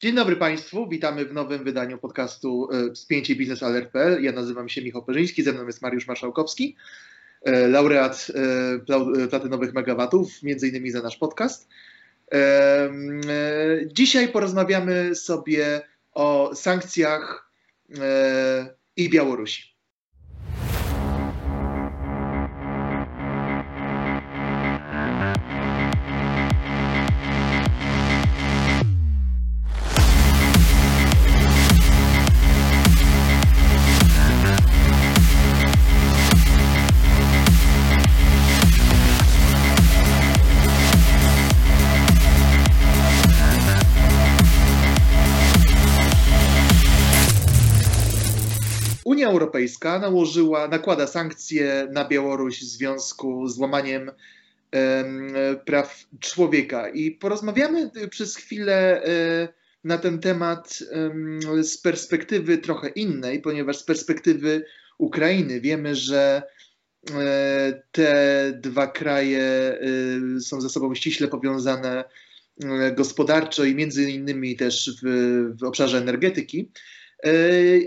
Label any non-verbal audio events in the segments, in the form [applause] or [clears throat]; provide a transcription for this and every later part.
Dzień dobry Państwu, witamy w nowym wydaniu podcastu Spięcie Biznes Alert.pl. Ja nazywam się Michał Perzyński, ze mną jest Mariusz Marszałkowski, e, laureat e, platynowych megawatów, między innymi za nasz podcast. E, dzisiaj porozmawiamy sobie o sankcjach i Białorusi. Europejska nałożyła, nakłada sankcje na Białoruś w związku z łamaniem praw człowieka. I porozmawiamy przez chwilę na ten temat z perspektywy trochę innej, ponieważ z perspektywy Ukrainy wiemy, że e, te dwa kraje e, są ze sobą ściśle powiązane e, gospodarczo i między innymi też w, w obszarze energetyki.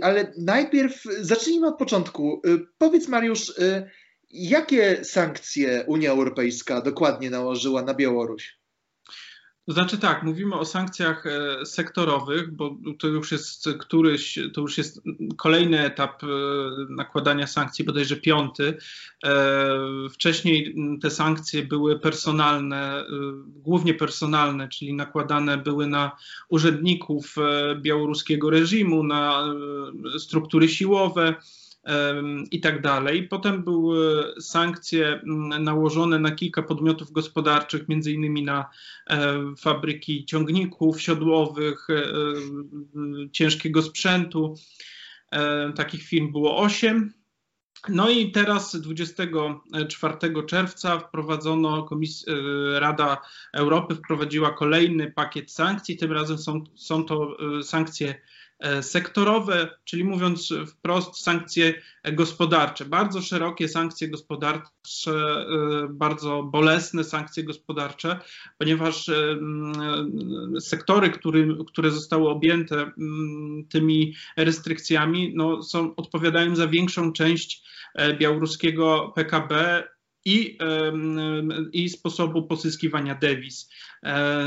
Ale najpierw zacznijmy od początku. E, powiedz, Mariusz, e, jakie sankcje Unia Europejska dokładnie nałożyła na Białoruś? To znaczy tak, mówimy o sankcjach e, sektorowych, bo to już jest któryś, to już jest kolejny etap e, nakładania sankcji, bodajże piąty. E, wcześniej te sankcje były personalne, głównie personalne, czyli nakładane były na urzędników białoruskiego reżimu, na struktury siłowe i tak dalej. Potem były sankcje mm, nałożone na kilka podmiotów gospodarczych, między innymi na e, fabryki ciągników siodłowych, e, ciężkiego sprzętu. E, takich firm było osiem. No i teraz 24 czerwca wprowadzono, Komis Rada Europy wprowadziła kolejny pakiet sankcji. Tym razem są, są to sankcje E, sektorowe, czyli mówiąc wprost, sankcje gospodarcze. Bardzo szerokie sankcje gospodarcze, e, bardzo bolesne sankcje gospodarcze, ponieważ e, sektory, który, które zostały objęte tymi restrykcjami, no, są, odpowiadają za większą część białoruskiego PKB i, i sposobu pozyskiwania dewiz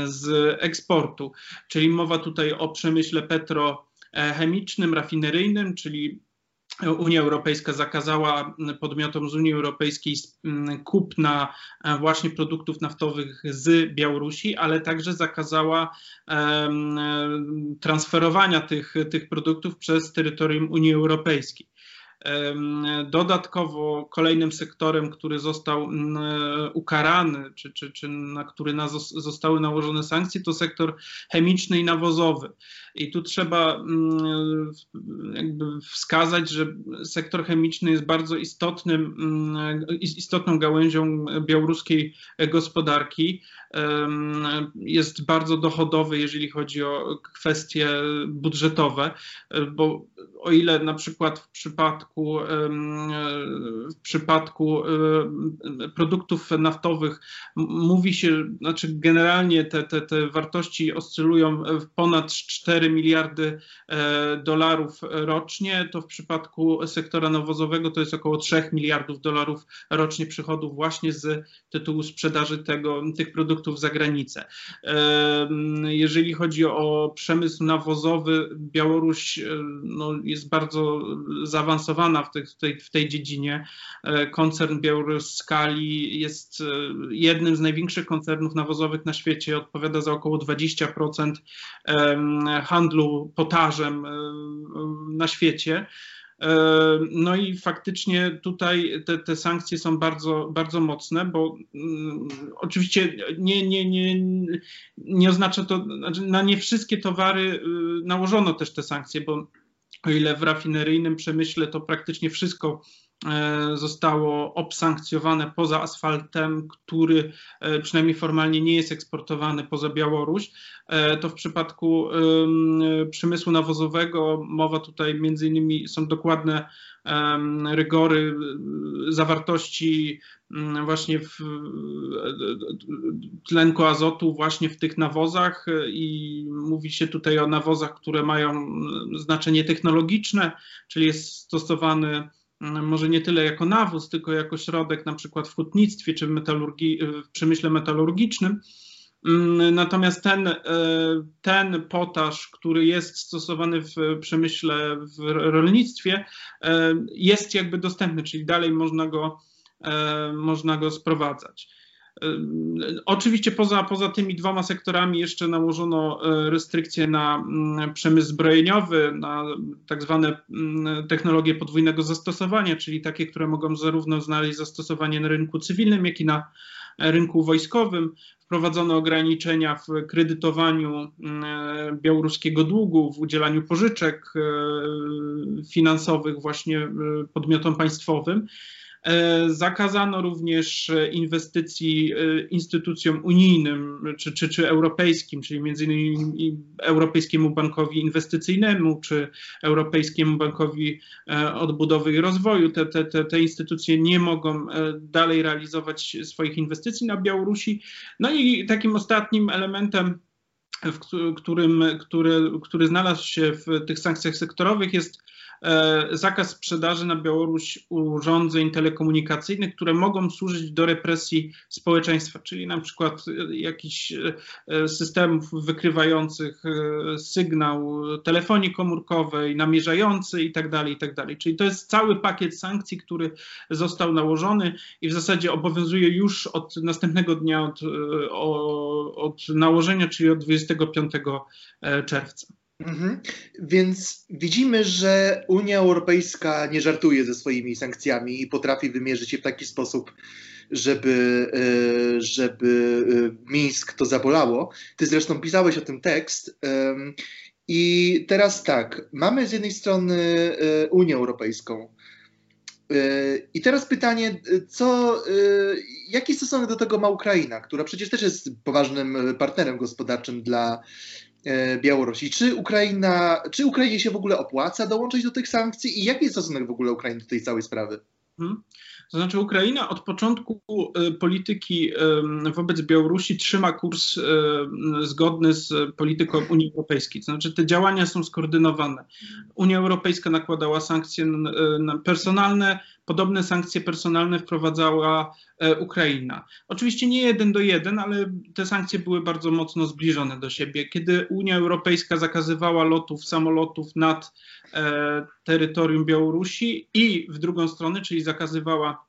z eksportu. Czyli mowa tutaj o przemyśle petro E, chemicznym, rafineryjnym, czyli Unia Europejska zakazała podmiotom z Unii Europejskiej kupna e, właśnie produktów naftowych z Białorusi, ale także zakazała transferowania tych, tych produktów przez terytorium Unii Europejskiej. Dodatkowo kolejnym sektorem, który został ukarany, czy, czy, czy na który zostały nałożone sankcje, to sektor chemiczny i nawozowy. I tu trzeba mm, jakby wskazać, że sektor chemiczny jest bardzo istotnym, mm, istotną gałęzią białoruskiej gospodarki. Jest bardzo dochodowy, jeżeli chodzi o kwestie budżetowe, bo o ile na przykład w przypadku, w przypadku produktów naftowych mówi się, znaczy generalnie te, te, te wartości oscylują ponad 4 4 miliardy e, dolarów rocznie, to w przypadku sektora nawozowego to jest około 3 miliardów dolarów rocznie przychodów właśnie z tytułu sprzedaży tego, tych produktów za granicę. E, jeżeli chodzi o przemysł nawozowy, Białoruś e, no, jest bardzo w tej, w tej, dziedzinie. Koncern Białoruś Skali jest jednym z największych koncernów nawozowych na świecie, odpowiada za około 20% handlu potażem e, na świecie. E, no i faktycznie tutaj te, te, sankcje są bardzo, bardzo mocne, bo mm, oczywiście nie, nie, nie, nie oznacza to, znaczy na nie wszystkie towary y, nałożono też te sankcje, bo o ile w rafineryjnym przemyśle to praktycznie wszystko zostało obsankcjonowane poza asfaltem, który przynajmniej formalnie nie jest eksportowany poza Białoruś, to w przypadku przemysłu nawozowego mowa tutaj między innymi są dokładne rygory zawartości mm, właśnie w tlenku azotu właśnie w tych nawozach i mówi się tutaj o nawozach, które mają znaczenie technologiczne, czyli jest stosowany mm, może nie tyle jako nawóz, tylko jako środek na przykład w hutnictwie czy w, metalurgii, w przemyśle metalurgicznym. Mm, natomiast ten, e, ten potaż, który jest stosowany w przemyśle, w rolnictwie, e, jest jakby dostępny, czyli dalej można go, e, można go sprowadzać. Oczywiście poza, poza tymi dwoma sektorami jeszcze nałożono restrykcje na mm, przemysł zbrojeniowy, na tak zwane mm, technologie podwójnego zastosowania, czyli takie, które mogą zarówno znaleźć zastosowanie na rynku cywilnym, jak i na rynku wojskowym. Wprowadzono ograniczenia w kredytowaniu mm, białoruskiego długu, w udzielaniu pożyczek e, finansowych właśnie e, podmiotom państwowym. E, zakazano również inwestycji instytucjom unijnym czy, czy, czy europejskim, czyli między innymi Europejskiemu Bankowi Inwestycyjnemu czy Europejskiemu Bankowi e, Odbudowy i Rozwoju. Te, te, te, te instytucje nie mogą e, dalej realizować swoich inwestycji na Białorusi. No i takim ostatnim elementem w którym, który, który znalazł się w tych sankcjach sektorowych jest E, zakaz sprzedaży na Białoruś urządzeń telekomunikacyjnych, które mogą służyć do represji społeczeństwa, czyli na przykład e, jakichś e, systemów wykrywających sygnał telefonii komórkowej, namierzający itd., tak itd. Tak czyli to jest cały pakiet sankcji, który został nałożony i w zasadzie obowiązuje już od następnego dnia od, od nałożenia, czyli od 25 czerwca. Mhm. Więc widzimy, że Unia Europejska nie żartuje ze swoimi sankcjami i potrafi wymierzyć je w taki sposób, żeby, e, żeby e, Mińsk to zabolało. Ty zresztą pisałeś o tym tekst. I teraz tak, mamy z jednej strony e, Unię Europejską. I teraz pytanie, co, jaki stosunek do tego ma Ukraina, która przecież też jest poważnym partnerem gospodarczym dla, Białorusi. Czy Ukraina, czy Ukrainie się w ogóle opłaca dołączyć do tych sankcji i jaki jest stosunek w ogóle Ukrainy do tej całej sprawy? Hmm. To znaczy Ukraina od początku e, polityki wobec Białorusi trzyma kurs e, zgodny z polityką Unii Europejskiej. To znaczy te działania są skoordynowane. Unia Europejska nakładała sankcje personalne, Podobne sankcje personalne wprowadzała e, Ukraina. Oczywiście nie jeden do jeden, ale te sankcje były bardzo mocno zbliżone do siebie. Kiedy Unia Europejska zakazywała lotów samolotów nad e, terytorium Białorusi i w drugą stronę, czyli zakazywała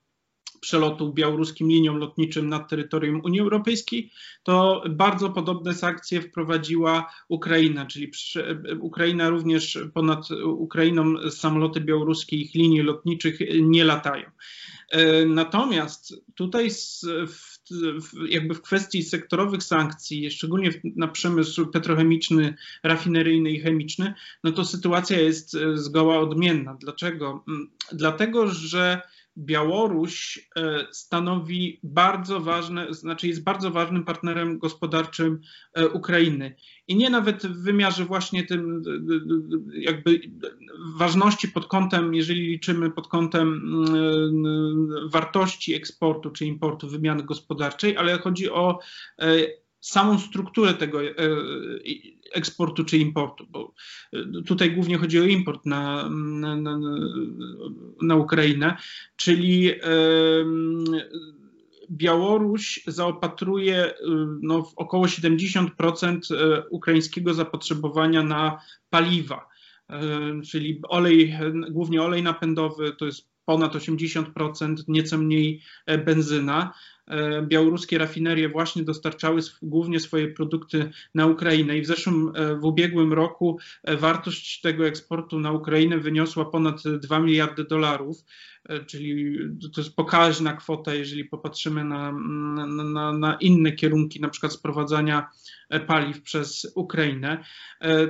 przelotu białoruskim liniom lotniczym nad terytorium Unii Europejskiej, to bardzo podobne sankcje wprowadziła Ukraina, czyli Ukraina również ponad Ukrainą samoloty białoruskich linii lotniczych nie latają. E, natomiast tutaj w, jakby w kwestii sektorowych sankcji, szczególnie na przemysł petrochemiczny, rafineryjny i chemiczny, no to sytuacja jest e, zgoła odmienna. Dlaczego? Mm, dlatego, że Białoruś e, stanowi bardzo ważne, znaczy jest bardzo ważnym partnerem gospodarczym e, Ukrainy. I nie nawet w wymiarze właśnie tym jakby ważności pod kątem, jeżeli liczymy pod kątem mm, wartości eksportu czy importu wymiany gospodarczej, ale chodzi o e, samą strukturę tego eksportu czy importu, bo e, tutaj głównie chodzi o import na, na, na, na Ukrainę, czyli Białoruś zaopatruje e, no, w około 70% e, ukraińskiego zapotrzebowania na paliwa, czyli olej, głównie olej napędowy, to jest ponad 80%, nieco mniej benzyna. E, białoruskie rafinerie właśnie dostarczały głównie swoje produkty na Ukrainę i w zeszłym, e, w ubiegłym roku e, wartość tego eksportu na Ukrainę wyniosła ponad 2 miliardy dolarów. Czyli to jest pokaźna kwota, jeżeli popatrzymy na, na, na inne kierunki, na przykład sprowadzania paliw przez Ukrainę.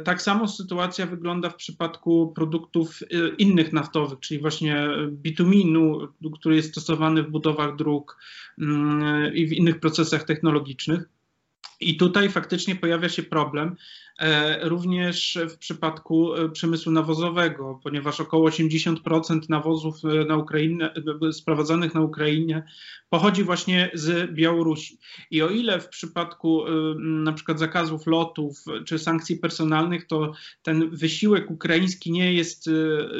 Tak samo sytuacja wygląda w przypadku produktów innych naftowych, czyli właśnie bituminu, który jest stosowany w budowach dróg mm, i w innych procesach technologicznych. I tutaj faktycznie pojawia się problem, E, również w przypadku e, przemysłu nawozowego, ponieważ około 80% nawozów e, na Ukrainę, sprowadzanych na Ukrainie pochodzi właśnie z Białorusi. I o ile w przypadku na przykład zakazów lotów czy sankcji personalnych, to ten wysiłek ukraiński nie jest,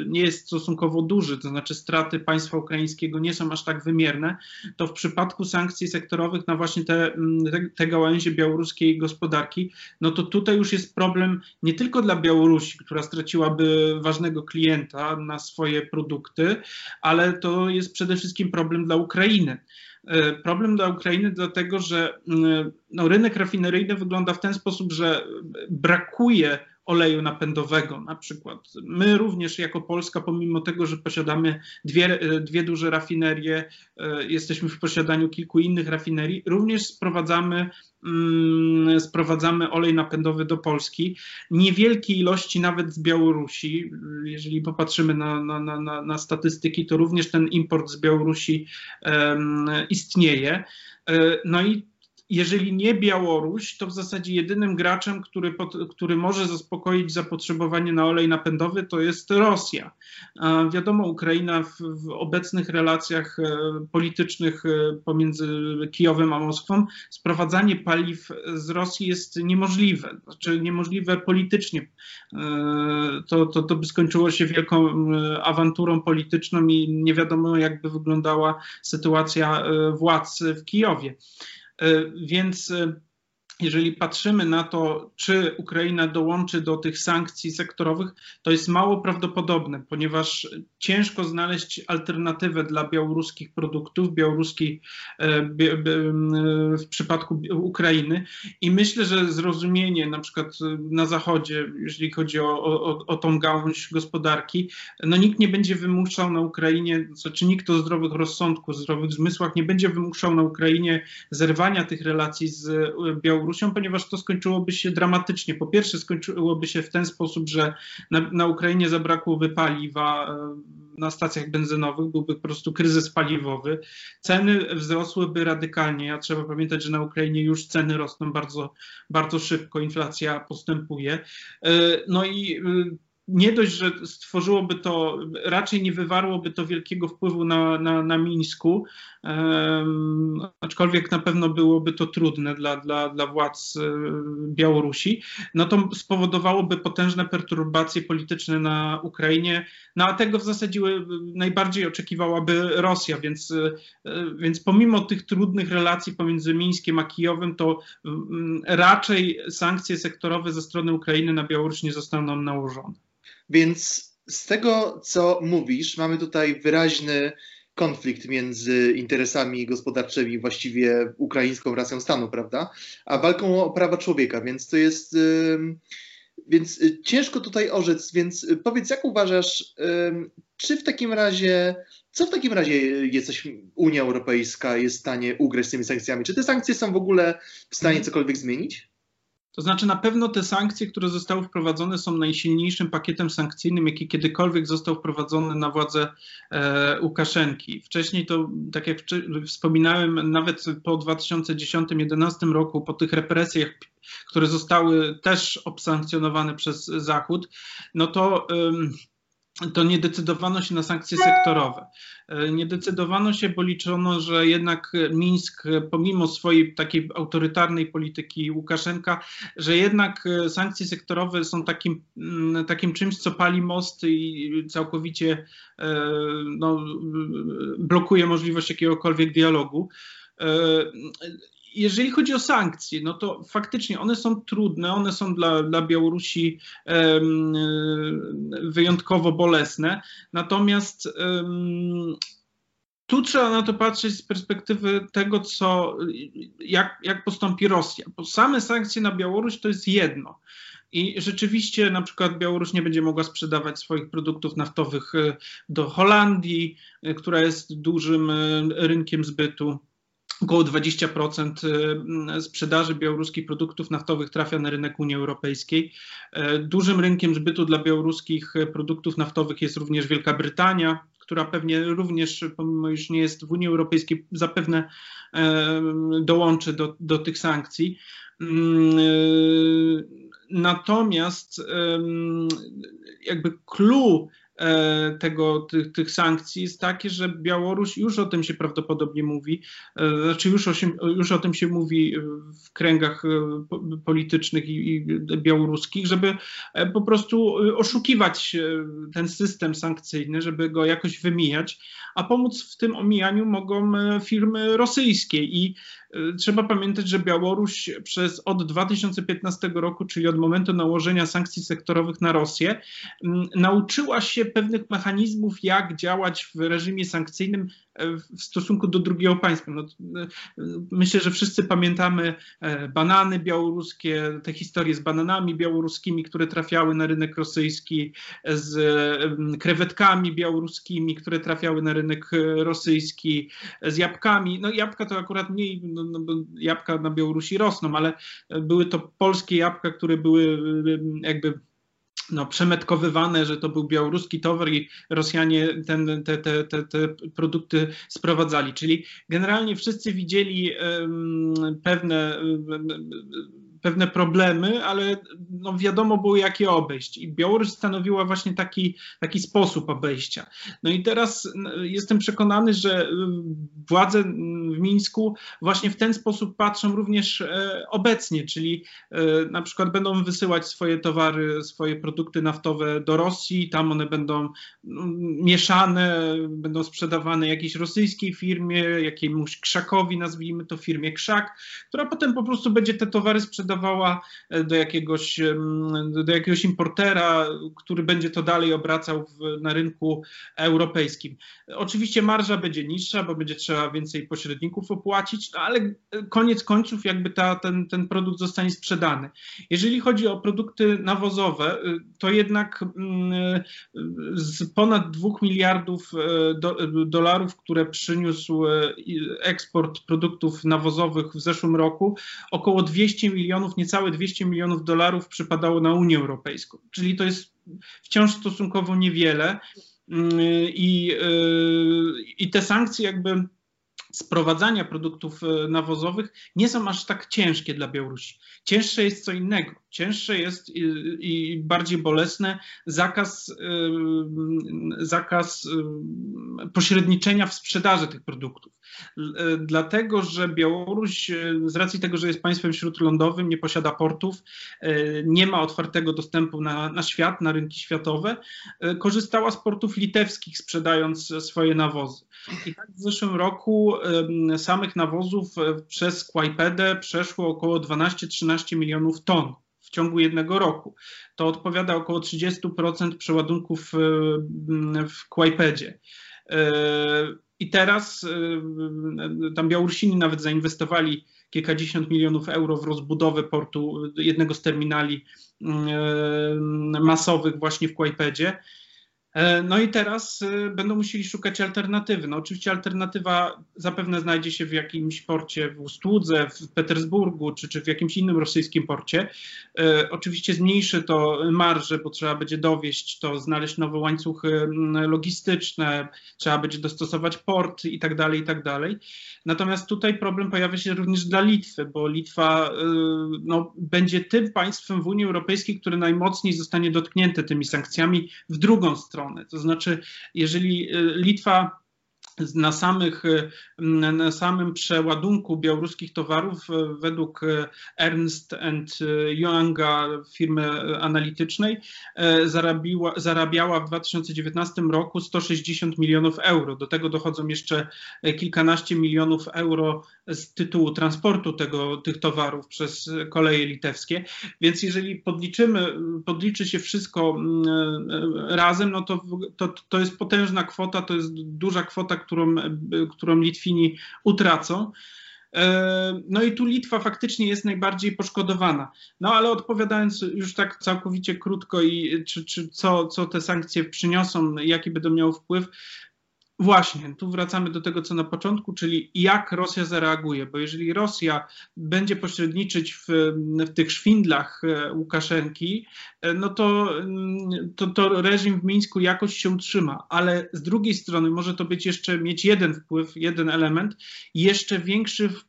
nie jest stosunkowo duży, to znaczy straty państwa ukraińskiego nie są aż tak wymierne, to w przypadku sankcji sektorowych na właśnie te, te, te gałęzie białoruskiej gospodarki, no to tutaj już jest jest problem nie tylko dla Białorusi, która straciłaby ważnego klienta na swoje produkty, ale to jest przede wszystkim problem dla Ukrainy. E, problem dla Ukrainy, dlatego że mm, no, rynek rafineryjny wygląda w ten sposób, że brakuje oleju napędowego na przykład. My również jako Polska, pomimo tego, że posiadamy dwie, dwie duże rafinerie, e, jesteśmy w posiadaniu kilku innych rafinerii, również sprowadzamy, mm, sprowadzamy olej napędowy do Polski. Niewielkie ilości nawet z Białorusi. Jeżeli popatrzymy na, na, na, na statystyki, to również ten import z Białorusi istnieje. E, no i jeżeli nie Białoruś, to w zasadzie jedynym graczem, który, pod, który może zaspokoić zapotrzebowanie na olej napędowy, to jest Rosja. Wiadomo, Ukraina w, w obecnych relacjach e, politycznych e, pomiędzy Kijowem a Moskwą, sprowadzanie paliw z Rosji jest niemożliwe, znaczy niemożliwe politycznie. E, to, to, to by skończyło się wielką awanturą polityczną i nie wiadomo, jakby wyglądała sytuacja władz w Kijowie. E, więc e, jeżeli patrzymy na to, czy Ukraina dołączy do tych sankcji sektorowych, to jest mało prawdopodobne, ponieważ ciężko znaleźć alternatywę dla białoruskich produktów, białoruskiej e, w przypadku Ukrainy. I myślę, że zrozumienie na przykład na Zachodzie, jeżeli chodzi o, o, o tą gałąź gospodarki, no nikt nie będzie wymuszał na Ukrainie, znaczy nikt o zdrowych rozsądku, zdrowych zmysłach nie będzie wymuszał na Ukrainie zerwania tych relacji z Białorusią Białorusią, ponieważ to skończyłoby się dramatycznie. Po pierwsze, skończyłoby się w ten sposób, że na, na Ukrainie zabrakłoby paliwa e, na stacjach benzynowych, byłby po prostu kryzys paliwowy. Ceny wzrosłyby radykalnie, a trzeba pamiętać, że na Ukrainie już ceny rosną bardzo, bardzo szybko, inflacja postępuje. E, no i e, nie dość, że stworzyłoby to, raczej nie wywarłoby to wielkiego wpływu na, na, na Mińsku, um, aczkolwiek na pewno byłoby to trudne dla, dla, dla władz e, Białorusi, no to spowodowałoby potężne perturbacje polityczne na Ukrainie, no a tego w zasadzie najbardziej oczekiwałaby Rosja, więc, e, więc pomimo tych trudnych relacji pomiędzy Mińskiem a Kijowem, to um, raczej sankcje sektorowe ze strony Ukrainy na Białoruś nie zostaną nałożone. Więc z tego, co mówisz, mamy tutaj wyraźny konflikt między interesami gospodarczymi, właściwie ukraińską racją stanu, prawda, a walką o prawa człowieka, więc to jest. Więc y, ciężko tutaj orzec, więc powiedz, jak uważasz, czy w takim razie, co w takim razie jest Unia Europejska jest w stanie ugrać z tymi sankcjami? Czy te sankcje są w ogóle w stanie mhm. cokolwiek zmienić? To znaczy, na pewno te sankcje, które zostały wprowadzone, są najsilniejszym pakietem sankcyjnym, jaki kiedykolwiek został wprowadzony na władzę e, Łukaszenki. Wcześniej to, tak jak wspominałem, nawet po 2010-2011 roku, po tych represjach, które zostały też obsankcjonowane przez Zachód, no to to nie decydowano się na sankcje sektorowe. E, nie decydowano się, bo liczono, że jednak Mińsk, pomimo swojej takiej autorytarnej polityki Łukaszenka, że jednak e, sankcje sektorowe są takim, mm, takim czymś, co pali mosty i całkowicie e, no, blokuje możliwość jakiegokolwiek dialogu jeżeli chodzi o sankcje, no to faktycznie one są trudne, one są dla, dla Białorusi um, wyjątkowo bolesne, natomiast um, tu trzeba na to patrzeć z perspektywy tego, co, jak, jak postąpi Rosja. Bo same sankcje na Białoruś to jest jedno. I rzeczywiście na przykład Białoruś nie będzie mogła sprzedawać swoich produktów naftowych do Holandii, która jest dużym rynkiem zbytu Około 20% y, sprzedaży białoruskich produktów naftowych trafia na rynek Unii Europejskiej. E, dużym rynkiem zbytu dla białoruskich produktów naftowych jest również Wielka Brytania, która pewnie również, pomimo iż nie jest w Unii Europejskiej, zapewne e, dołączy do, do tych sankcji. Mm, e, natomiast jakby clue E, tego, tych, tych sankcji jest takie, że Białoruś, już o tym się prawdopodobnie mówi, e, znaczy już o, już o tym się mówi w kręgach e, politycznych i, i białoruskich, żeby po prostu oszukiwać ten system sankcyjny, żeby go jakoś wymijać, a pomóc w tym omijaniu mogą firmy rosyjskie i Trzeba pamiętać, że Białoruś przez od 2015 roku, czyli od momentu nałożenia sankcji sektorowych na Rosję, nauczyła się pewnych mechanizmów, jak działać w reżimie sankcyjnym w stosunku do drugiego państwa. No, myślę, że wszyscy pamiętamy e, banany białoruskie, te historie z bananami białoruskimi, które trafiały na rynek rosyjski, z krewetkami białoruskimi, które trafiały na rynek e, rosyjski, z jabłkami. No jabłka to akurat mniej, no, no, jabłka na Białorusi rosną, ale były to polskie jabłka, które były jakby no, przemetkowywane, że to był białoruski towar i Rosjanie ten, te, te, te, te produkty sprowadzali. Czyli generalnie wszyscy widzieli um, pewne um, pewne problemy, ale no wiadomo było, jak je obejść. I Białoruś stanowiła właśnie taki, taki sposób obejścia. No i teraz jestem przekonany, że władze w Mińsku właśnie w ten sposób patrzą również e, obecnie, czyli e, na przykład będą wysyłać swoje towary, swoje produkty naftowe do Rosji, tam one będą mieszane, będą sprzedawane jakiejś rosyjskiej firmie, jakiemuś krzakowi, nazwijmy to firmie Krzak, która potem po prostu będzie te towary sprzedawać sprzedawała e, do jakiegoś, do jakiegoś importera, który będzie to dalej obracał w, na rynku europejskim. Oczywiście marża będzie niższa, bo będzie trzeba więcej pośredników opłacić, no ale koniec końców jakby ta, ten, ten produkt zostanie sprzedany. Jeżeli chodzi o produkty nawozowe, y, to jednak mm, z ponad 2 miliardów e, do, dolarów, które przyniósł e, eksport produktów nawozowych w zeszłym roku, około 200 milionów milionów, niecałe 200 milionów dolarów przypadało na Unię Europejską. Czyli to jest wciąż stosunkowo niewiele. Mm, I, y, i te sankcje jakby sprowadzania produktów e, nawozowych nie są aż tak ciężkie dla Białorusi. Cięższe jest co innego. Cięższe jest i, i bardziej bolesne zakaz, e, zakaz e, pośredniczenia w sprzedaży tych produktów. Dlatego, że Białoruś z racji tego, że jest państwem śródlądowym, nie posiada portów, nie ma otwartego dostępu na, na świat, na rynki światowe, korzystała z portów litewskich, sprzedając swoje nawozy. I tak w zeszłym roku samych nawozów przez Kłajpedę przeszło około 12-13 milionów ton w ciągu jednego roku. To odpowiada około 30% przeładunków e, w Kłajpedzie. E, I teraz tam Białorusini nawet zainwestowali kilkadziesiąt milionów euro w rozbudowę portu jednego z terminali masowych właśnie w Kłajpedzie. E, no i teraz e, będą musieli szukać alternatywy. No oczywiście alternatywa zapewne znajdzie się w jakimś porcie w Ustłudze, w Petersburgu czy, czy w jakimś innym rosyjskim porcie. E, oczywiście zmniejszy to marże, bo trzeba będzie dowieść to, znaleźć nowe łańcuchy logistyczne, trzeba będzie dostosować port i tak dalej, i tak dalej. Natomiast tutaj problem pojawia się również dla Litwy, bo Litwa no, będzie tym państwem w Unii Europejskiej, które najmocniej zostanie dotknięte tymi sankcjami w drugą stronę To znaczy, jeżeli y, Litwa na, samych, na samym przeładunku białoruskich towarów e, według e, Ernst Younga, firmy analitycznej, zarabiła, zarabiała w 2019 roku 160 milionów euro. Do tego dochodzą jeszcze kilkanaście milionów euro z tytułu transportu tego, tych towarów przez koleje litewskie. Więc jeżeli podliczymy, podliczy się wszystko razem, no to, to, to jest potężna kwota, to jest duża kwota, którą, którą Litwini utracą. No i tu Litwa faktycznie jest najbardziej poszkodowana. No ale odpowiadając już tak całkowicie krótko i czy, czy co, co te sankcje przyniosą, jaki będą miały wpływ, Właśnie, tu wracamy do tego, co na początku, czyli jak Rosja zareaguje, bo jeżeli Rosja będzie pośredniczyć w, w tych szwindlach e, Łukaszenki, e, no to, mm, to, to reżim w Mińsku jakoś się utrzyma, ale z drugiej strony może to być jeszcze mieć jeden wpływ, jeden element, jeszcze większy Mm,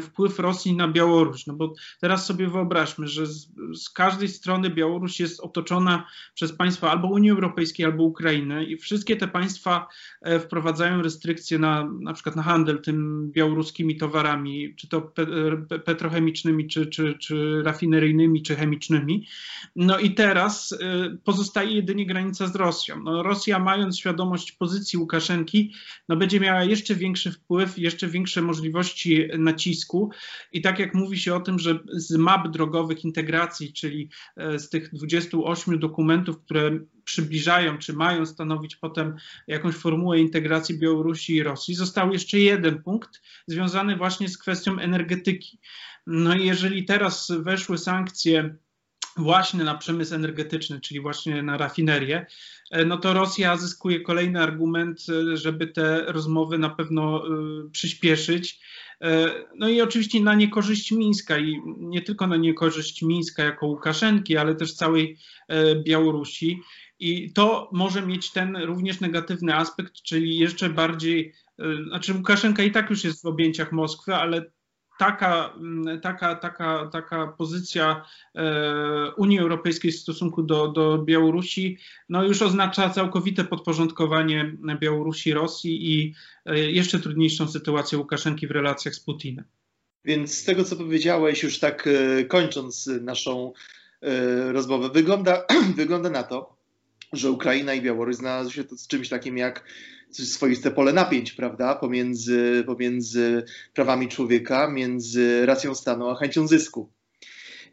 wpływ Rosji na Białoruś. No bo teraz sobie wyobraźmy, że z, z, każdej strony Białoruś jest otoczona przez państwa albo Unii Europejskiej, albo Ukrainy i wszystkie te państwa e, wprowadzają restrykcje na na przykład na handel tym białoruskimi towarami, czy to petrochemicznymi, czy, czy, czy rafineryjnymi, czy chemicznymi. No i teraz e, pozostaje jedynie granica z Rosją. No Rosja mając świadomość pozycji Łukaszenki, no będzie miała jeszcze większy wpływ, jeszcze większe możliwości na nacisku. I tak jak mówi się o tym, że z map drogowych integracji, czyli e, z tych 28 dokumentów, które przybliżają, czy mają stanowić potem jakąś formułę integracji Białorusi i Rosji, został jeszcze jeden punkt związany właśnie z kwestią energetyki. No i jeżeli teraz weszły sankcje właśnie na przemysł energetyczny, czyli właśnie na rafinerię, e, no to Rosja zyskuje kolejny argument, e, żeby te rozmowy na pewno przyspieszyć no i oczywiście na niekorzyść Mińska i nie tylko na niekorzyść Mińska jako Łukaszenki, ale też całej e, Białorusi. I to może mieć ten również negatywny aspekt, czyli jeszcze bardziej, e, znaczy Łukaszenka i tak już jest w objęciach Moskwy, ale taka, mm, taka, taka, taka pozycja e, Unii Europejskiej w stosunku do, do Białorusi no już oznacza całkowite podporządkowanie Białorusi Rosji i e, jeszcze trudniejszą sytuację Łukaszenki w relacjach z Putinem. Więc z tego, co powiedziałeś, już tak e, kończąc naszą rozmowę, wygląda, [clears throat] wygląda na to, że Ukraina i Białoruś znalazły się z czymś takim jak swoiste pole napięć, prawda, pomiędzy, pomiędzy prawami człowieka, między racją stanu a chęcią zysku.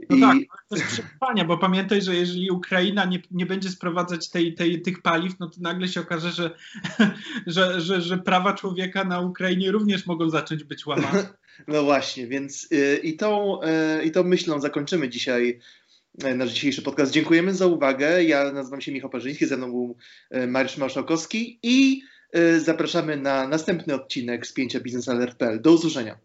No I... tak, to jest przetrwania, bo pamiętaj, że jeżeli Ukraina nie, nie będzie sprowadzać tej, tej, tych paliw, no to nagle się okaże, że, [laughs] że, że, że prawa człowieka na Ukrainie również mogą zacząć być łamane. [laughs] No właśnie, więc y, i, tą, y, i tą myślą zakończymy dzisiaj y, nasz dzisiejszy podcast. Dziękujemy za uwagę. Ja nazywam się Michał Parzyński, ze mną był Mariusz Marszałkowski i zapraszamy na następny odcinek z pięcia Business Alert.pl. Do usłyszenia.